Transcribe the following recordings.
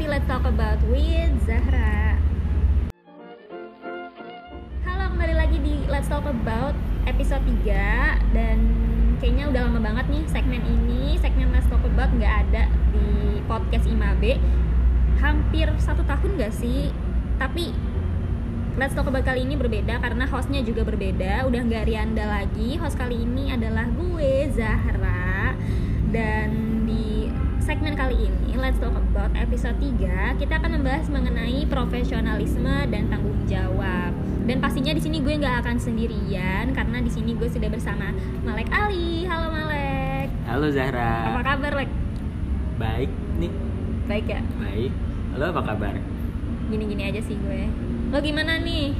di Let's Talk About with Zahra. Halo, kembali lagi di Let's Talk About episode 3 dan kayaknya udah lama banget nih segmen ini, segmen Let's Talk About nggak ada di podcast Imabe. Hampir satu tahun gak sih? Tapi Let's Talk About kali ini berbeda karena hostnya juga berbeda Udah nggak Rianda lagi Host kali ini adalah gue, Zahra Dan segmen kali ini Let's Talk About episode 3 Kita akan membahas mengenai profesionalisme dan tanggung jawab Dan pastinya di sini gue nggak akan sendirian Karena di sini gue sudah bersama Malek Ali Halo Malek Halo Zahra. Apa kabar Lek? Baik nih. Baik ya? Baik. Halo apa kabar? gini-gini aja sih gue lo gimana nih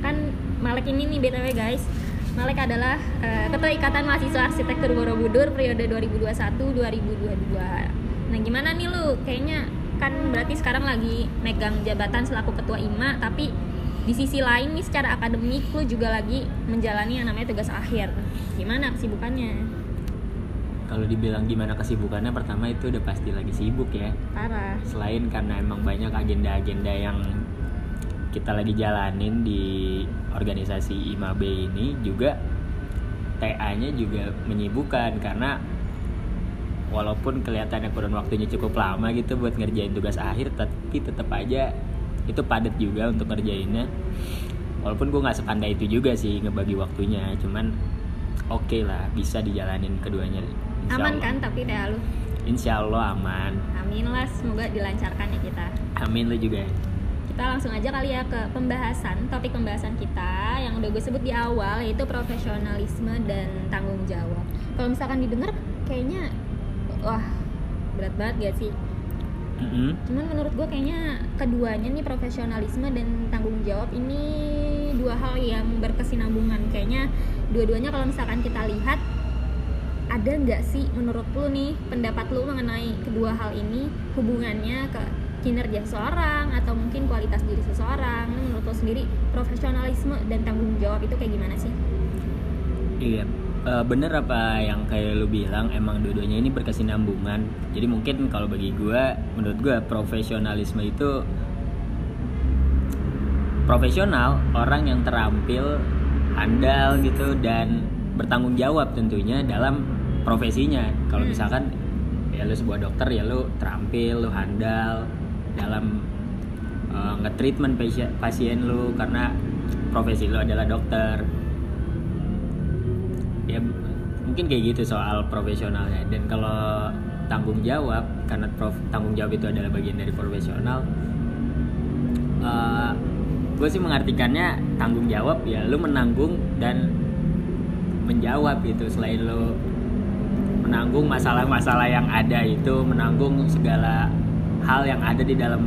kan Malek ini nih btw guys Malek adalah eh, ketua ikatan mahasiswa arsitektur Borobudur periode 2021-2022 nah gimana nih lu? Kayaknya kan berarti sekarang lagi megang jabatan selaku ketua IMA tapi di sisi lain nih secara akademik lu juga lagi menjalani yang namanya tugas akhir. Gimana kesibukannya? Kalau dibilang gimana kesibukannya, pertama itu udah pasti lagi sibuk ya. parah. Selain karena emang banyak agenda-agenda yang kita lagi jalanin di organisasi IMAB ini juga TA-nya juga menyibukkan karena walaupun kelihatannya kurun waktunya cukup lama gitu buat ngerjain tugas akhir tapi tetap aja itu padat juga untuk ngerjainnya. Walaupun gue nggak sepandai itu juga sih ngebagi waktunya cuman oke lah bisa dijalanin keduanya Insya aman Allah. kan tapi TA lu? Insya Allah aman. Amin lah semoga dilancarkan ya kita. Amin lu juga kita langsung aja kali ya ke pembahasan topik pembahasan kita yang udah gue sebut di awal yaitu profesionalisme dan tanggung jawab. Kalau misalkan didengar kayaknya wah berat banget gak sih? Mm-mm. cuman menurut gue kayaknya keduanya nih profesionalisme dan tanggung jawab ini dua hal yang berkesinambungan. Kayaknya dua-duanya kalau misalkan kita lihat ada nggak sih menurut lu nih pendapat lu mengenai kedua hal ini hubungannya ke kinerja seseorang atau mungkin kualitas diri seseorang menurut lu sendiri profesionalisme dan tanggung jawab itu kayak gimana sih Iya, eh, bener apa yang kayak lu bilang emang dua-duanya ini berkesinambungan. Jadi mungkin kalau bagi gua, menurut gua profesionalisme itu profesional, orang yang terampil, andal gitu dan bertanggung jawab tentunya dalam profesinya. Kalau Hmm. misalkan ya lu sebuah dokter ya lu terampil, lu handal dalam eh, nge-treatment pasien, pasien lu karena profesi lu adalah dokter. Ya mungkin kayak gitu soal profesionalnya. Dan kalau tanggung jawab karena prof, tanggung jawab itu adalah bagian dari profesional gue sih mengartikannya tanggung jawab ya lu menanggung dan menjawab gitu. Selain lu menanggung masalah-masalah yang ada itu menanggung segala hal yang ada di dalam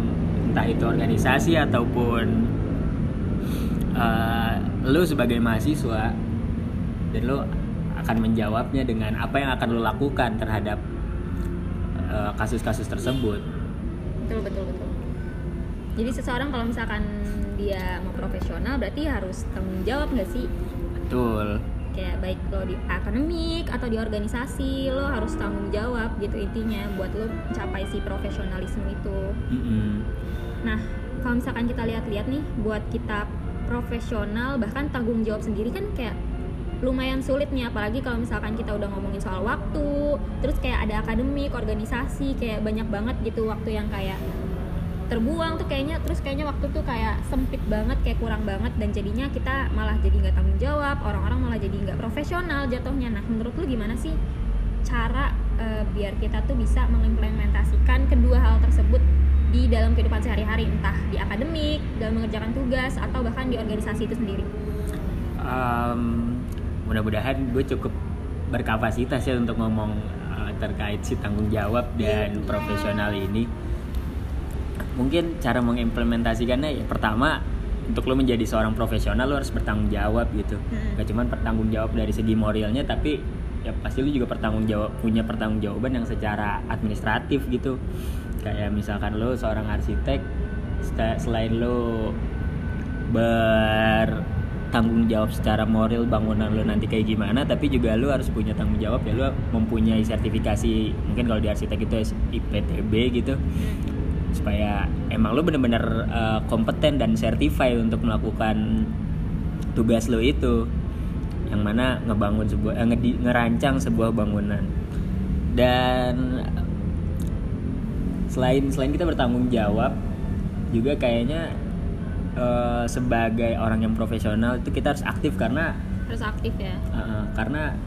entah itu organisasi ataupun eh, lu sebagai mahasiswa dan lu akan menjawabnya dengan apa yang akan lu lakukan terhadap eh, kasus-kasus tersebut. betul betul betul jadi seseorang kalau misalkan dia mau profesional berarti harus tanggung jawab nggak sih Betul. Kayak baik lo di akademik atau di organisasi lo harus tanggung jawab gitu intinya buat lo mencapai si profesionalisme itu Mm-mm. nah kalau misalkan kita lihat-lihat nih buat kita profesional bahkan tanggung jawab sendiri kan kayak lumayan sulit nih apalagi kalau misalkan kita udah ngomongin soal waktu terus kayak ada akademik organisasi kayak banyak banget gitu waktu yang kayak terbuang tuh kayaknya terus kayaknya waktu tuh kayak sempit banget kayak kurang banget dan jadinya kita malah jadi nggak tanggung jawab orang-orang malah jadi nggak profesional jatuhnya. Nah menurut lu gimana sih cara eh, biar kita tuh bisa mengimplementasikan kedua hal tersebut di dalam kehidupan sehari-hari? Entah di akademik dalam mengerjakan tugas atau bahkan di organisasi itu sendiri? Em, mudah-mudahan gue cukup berkapasitas ya untuk ngomong eh, terkait si tanggung jawab dan profesional ini. Mungkin cara mengimplementasikannya ya pertama untuk lo menjadi seorang profesional lo harus bertanggung jawab gitu. Hmm. Gak cuman bertanggung jawab dari segi moralnya tapi ya pasti lo juga bertanggung jawab punya pertanggung jawaban yang secara administratif gitu. Kayak misalkan lo seorang arsitek selain lo bertanggung jawab secara moral bangunan lo nanti kayak gimana tapi juga lo harus punya tanggung jawab ya lo mempunyai sertifikasi mungkin kalau di arsitek itu IPTB gitu supaya emang lu bener-bener uh, kompeten dan certified untuk melakukan tugas lu itu. Yang mana ngebangun sebuah eh, ngerancang sebuah bangunan. Dan selain selain kita bertanggung jawab juga kayaknya uh, sebagai orang yang profesional itu kita harus aktif karena harus aktif ya. Uh, karena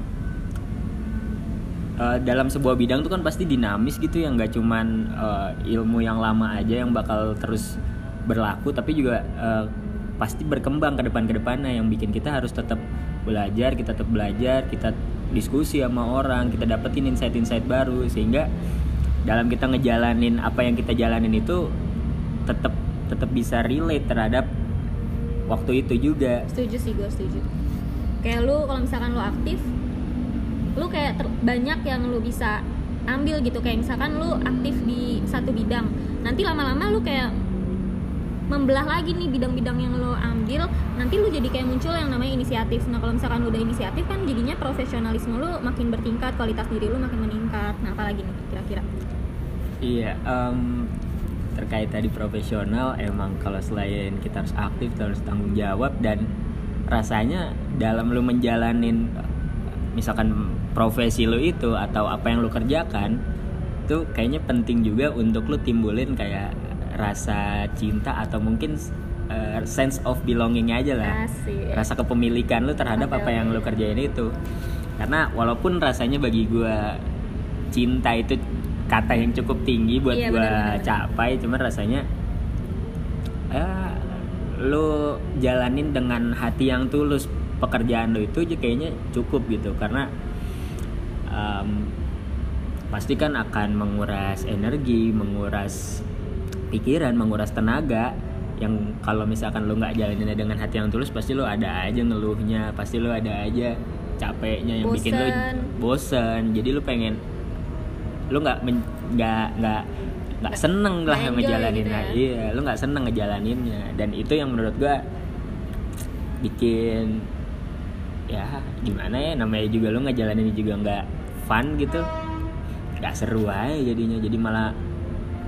uh, dalam sebuah bidang tuh kan pasti dinamis gitu yang nggak cuman uh, ilmu yang lama aja yang bakal terus berlaku tapi juga uh, pasti berkembang ke depan ke depannya. Yang bikin kita harus tetap belajar kita tetap belajar kita diskusi sama orang kita dapetin insight-insight baru. Sehingga dalam kita ngejalanin apa yang kita jalanin itu tetap tetap bisa relate terhadap waktu itu juga. Setuju sih gue setuju. Kayak lu kalau misalkan lu aktif lu kayak ter- banyak yang lu bisa ambil gitu. Kayak misalkan lu aktif di satu bidang nanti lama-lama lu kayak membelah lagi nih bidang-bidang yang lo ambil nanti lu jadi kayak muncul yang namanya inisiatif. Nah kalau misalkan lu udah inisiatif kan jadinya profesionalisme lu makin bertingkat kualitas diri lu makin meningkat. Nah apalagi nih kira-kira? Iya, em, terkait tadi profesional emang kalau selain kita harus aktif, kita harus tanggung jawab dan rasanya dalam lu menjalanin misalkan profesi lu itu atau apa yang lu kerjakan itu kayaknya penting juga untuk lu timbulin kayak rasa cinta atau mungkin eh, sense of belonging aja lah Asik. rasa kepemilikan lu terhadap Oke, apa yang lu kerjain itu karena walaupun rasanya bagi gua cinta itu kata yang cukup tinggi buat Iya, benar-benar. capai cuman rasanya ya lu jalanin dengan hati yang tulus pekerjaan lu itu aja kayaknya cukup gitu karena em, pasti kan akan menguras energi menguras pikiran menguras tenaga. Yang kalau misalkan lu nggak jalaninnya dengan hati yang tulus pasti lu ada aja ngeluhnya pasti lu ada aja capeknya yang bikin lu Bosen. bosen. Jadi lu pengen lu nggak nggak nggak nggak seneng lah nggak enjoy ngejalaninnya. gitu iya lu nggak seneng ngejalaninnya. Dan itu yang menurut gua bikin ya gimana ya namanya juga lu ngejalanin juga nggak fun gitu. Nggak seru aja jadinya jadi malah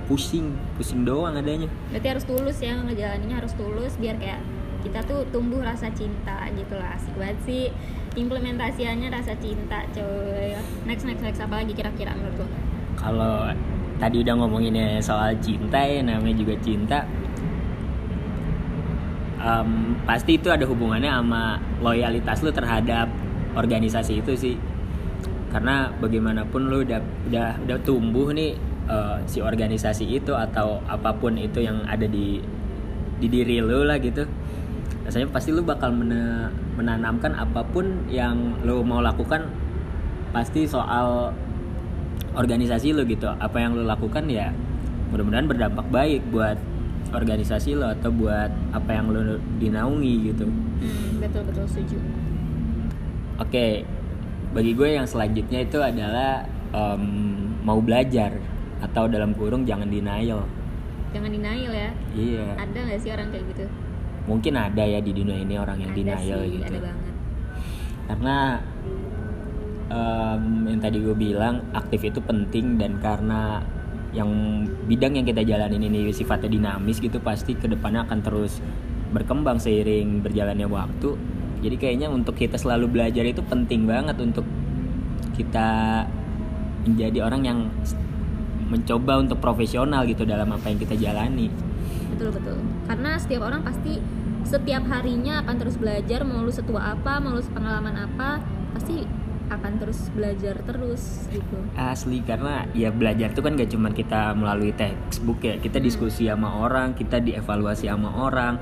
pusing pusing doang adanya. Berarti harus tulus ya ngejalaninnya harus tulus biar kayak kita tuh tumbuh rasa cinta gitu lah. Asik banget sih implementasiannya rasa cinta coy. Next next next. Apa lagi kira-kira menurut lo? Kalau tadi udah ngomonginnya soal cinta ya namanya juga cinta Em, pasti itu ada hubungannya sama loyalitas lu terhadap organisasi itu sih karena bagaimanapun lu udah udah udah tumbuh nih eh, si organisasi itu atau apa pun itu yang ada di di diri lu lah gitu rasanya pasti lu bakal mena- menanamkan apa pun yang lu mau lakukan pasti soal organisasi lo gitu. Apa yang lo lakukan ya mudah-mudahan berdampak baik buat organisasi lo atau buat apa yang lo dinaungi gitu. Hmm, betul betul setuju. Oke bagi gue yang selanjutnya itu adalah em, mau belajar. Atau dalam kurung jangan denial. Jangan denial ya? Iya. Ada nggak sih orang kayak gitu? Mungkin ada ya di dunia ini orang yang ada denial sih gitu. ada banget. Karena em, yang tadi gue bilang aktif itu penting dan karena yang bidang yang kita jalanin ini sifatnya dinamis gitu pasti ke depannya akan terus berkembang seiring berjalannya waktu jadi kayaknya untuk kita selalu belajar itu penting banget untuk kita menjadi orang yang mencoba untuk profesional gitu dalam apa yang kita jalani. Betul betul. Karena setiap orang pasti setiap harinya akan terus belajar mau lu setua apa mau lu pengalaman apa pasti akan terus belajar terus gitu. Asli karena ya belajar tuh kan gak cuma kita melalui textbook ya. Kita diskusi sama orang, kita dievaluasi sama orang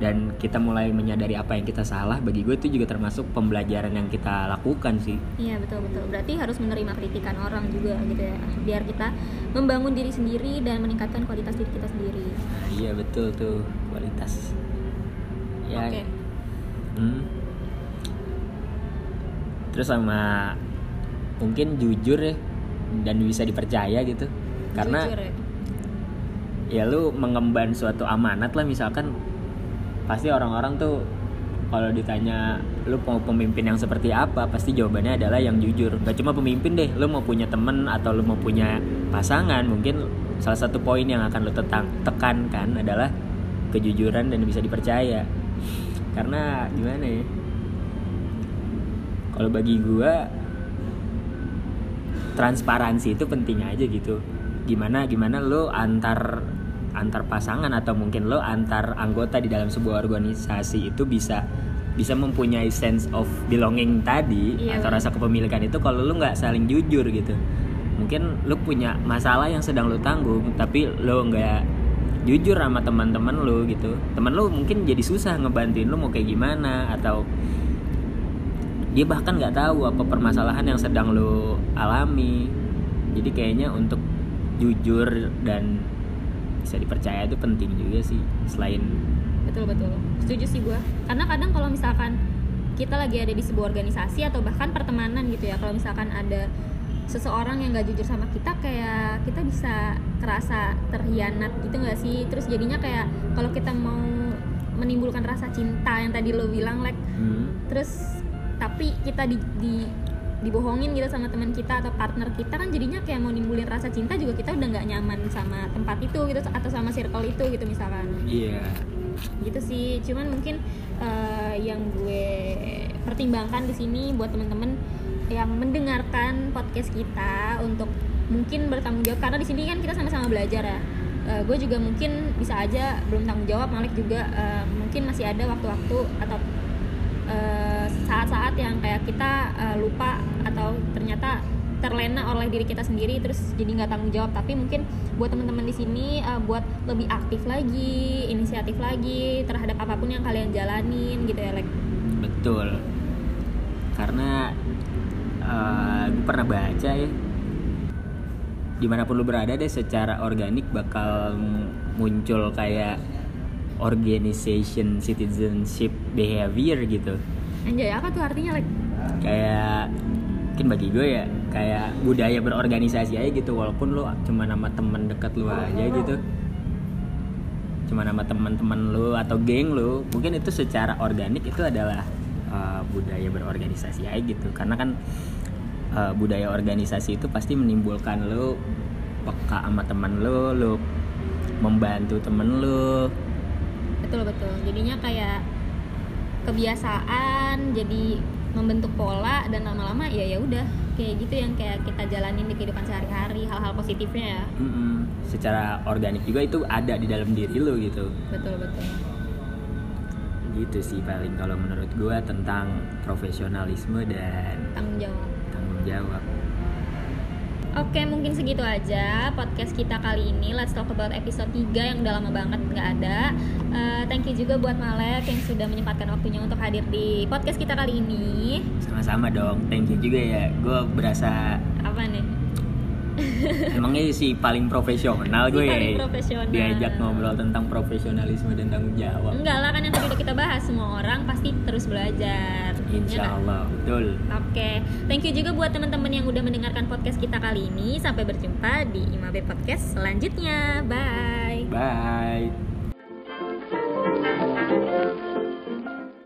Dan kita mulai menyadari apa yang kita salah Bagi gue itu juga termasuk pembelajaran yang kita lakukan sih Iya betul betul. Berarti harus menerima kritikan orang juga gitu ya. Biar kita membangun diri sendiri dan meningkatkan kualitas diri kita sendiri. Nah, Iya betul tuh kualitas Ya Oke. hmm. Terus sama mungkin jujur ya Dan bisa dipercaya gitu Karena Jujur ya. ya lu mengemban suatu amanat lah misalkan pasti orang-orang tuh kalau ditanya lu mau pemimpin yang seperti apa? pasti jawabannya adalah yang jujur. Gak cuma pemimpin deh lu mau punya temen atau lu mau punya pasangan mungkin salah satu poin yang akan lo tetang, tekankan adalah kejujuran dan bisa dipercaya. Karena gimana ya? Kalau bagi gua transparansi itu penting aja gitu. Gimana gimana lo antar antar pasangan atau mungkin lo antar anggota di dalam sebuah organisasi itu bisa bisa mempunyai sense of belonging tadi Iya, atau bener. rasa kepemilikan itu kalau lo nggak saling jujur gitu. Mungkin lo punya masalah yang sedang lo tanggung tapi lo nggak jujur sama teman-teman lo gitu. Teman lo mungkin jadi susah ngebantuin lo mau kayak gimana atau dia bahkan nggak tahu apa permasalahan yang sedang lo alami. Jadi kayaknya untuk jujur dan bisa dipercaya itu penting juga sih selain betul betul. Setuju sih gue karena kadang kalau misalkan kita lagi ada di sebuah organisasi atau bahkan pertemanan gitu ya kalau misalkan ada seseorang yang gak jujur sama kita kayak kita bisa kerasa terhianat gitu gak sih? Terus jadinya kayak kalau kita mau menimbulkan rasa cinta yang tadi lo bilang like hmm, terus tapi kita di, di dibohongin gitu sama teman kita atau partner kita kan jadinya kayak mau nimbulin rasa cinta juga kita udah nggak nyaman sama tempat itu gitu atau sama circle itu gitu misalkan. Iya. Gitu sih. Cuman mungkin eh, yang gue pertimbangkan di sini buat temen-temen yang mendengarkan podcast kita untuk mungkin bertanggung jawab karena di sini kan kita sama-sama belajar ya. Eh, gue juga mungkin bisa aja belum tanggung jawab Malik juga eh, mungkin masih ada waktu-waktu atau eh, saat-saat yang kayak kita eh, lupa atau ternyata terlena oleh diri kita sendiri terus jadi nggak tanggung jawab. Tapi mungkin buat teman-teman di sini eh, buat lebih aktif lagi inisiatif lagi terhadap apa pun yang kalian jalanin gitu ya like betul. Karena eh gue pernah baca ya di mana pun lu berada deh secara organik bakal muncul kayak organization citizenship behavior gitu anjay apa tuh artinya like kayak mungkin bagi gue ya kayak budaya berorganisasi aja gitu walaupun lu cuma nama teman dekat lu aja gitu. Cuma nama teman-teman lu atau geng lu mungkin itu secara organik itu adalah uh, budaya berorganisasi aja gitu. Karena kan uh, budaya organisasi itu pasti menimbulkan lu peka sama teman lu lu membantu temen lu. Betul betul. Jadinya kayak kebiasaan jadi membentuk pola dan lama-lama ya ya udah. Kayak gitu yang kayak kita jalanin di kehidupan sehari-hari hal-hal positifnya ya. Mm-mm. secara organik juga itu ada di dalam diri lu gitu. Betul betul. Gitu sih paling kalau menurut gua tentang profesionalisme dan tanggung jawab. tanggung jawab. Oke mungkin segitu aja podcast kita kali ini. Let's talk about episode 3 yang udah lama banget nggak ada Eh, Thank you juga buat Malek yang sudah menyempatkan waktunya untuk hadir di podcast kita kali ini sama-sama dong thank you juga ya gua berasa Apa nih? emangnya si paling profesional Si gue paling ya profesional. diajak ngobrol tentang profesionalisme dan tanggung jawab Enggak lah kan yang tadi udah kita bahas Semua orang pasti terus belajar Ya insya nggak? Allah betul Oke, thank you juga buat teman-teman yang udah mendengarkan podcast kita kali ini. Sampai berjumpa di Imabe Podcast selanjutnya. Bye. Bye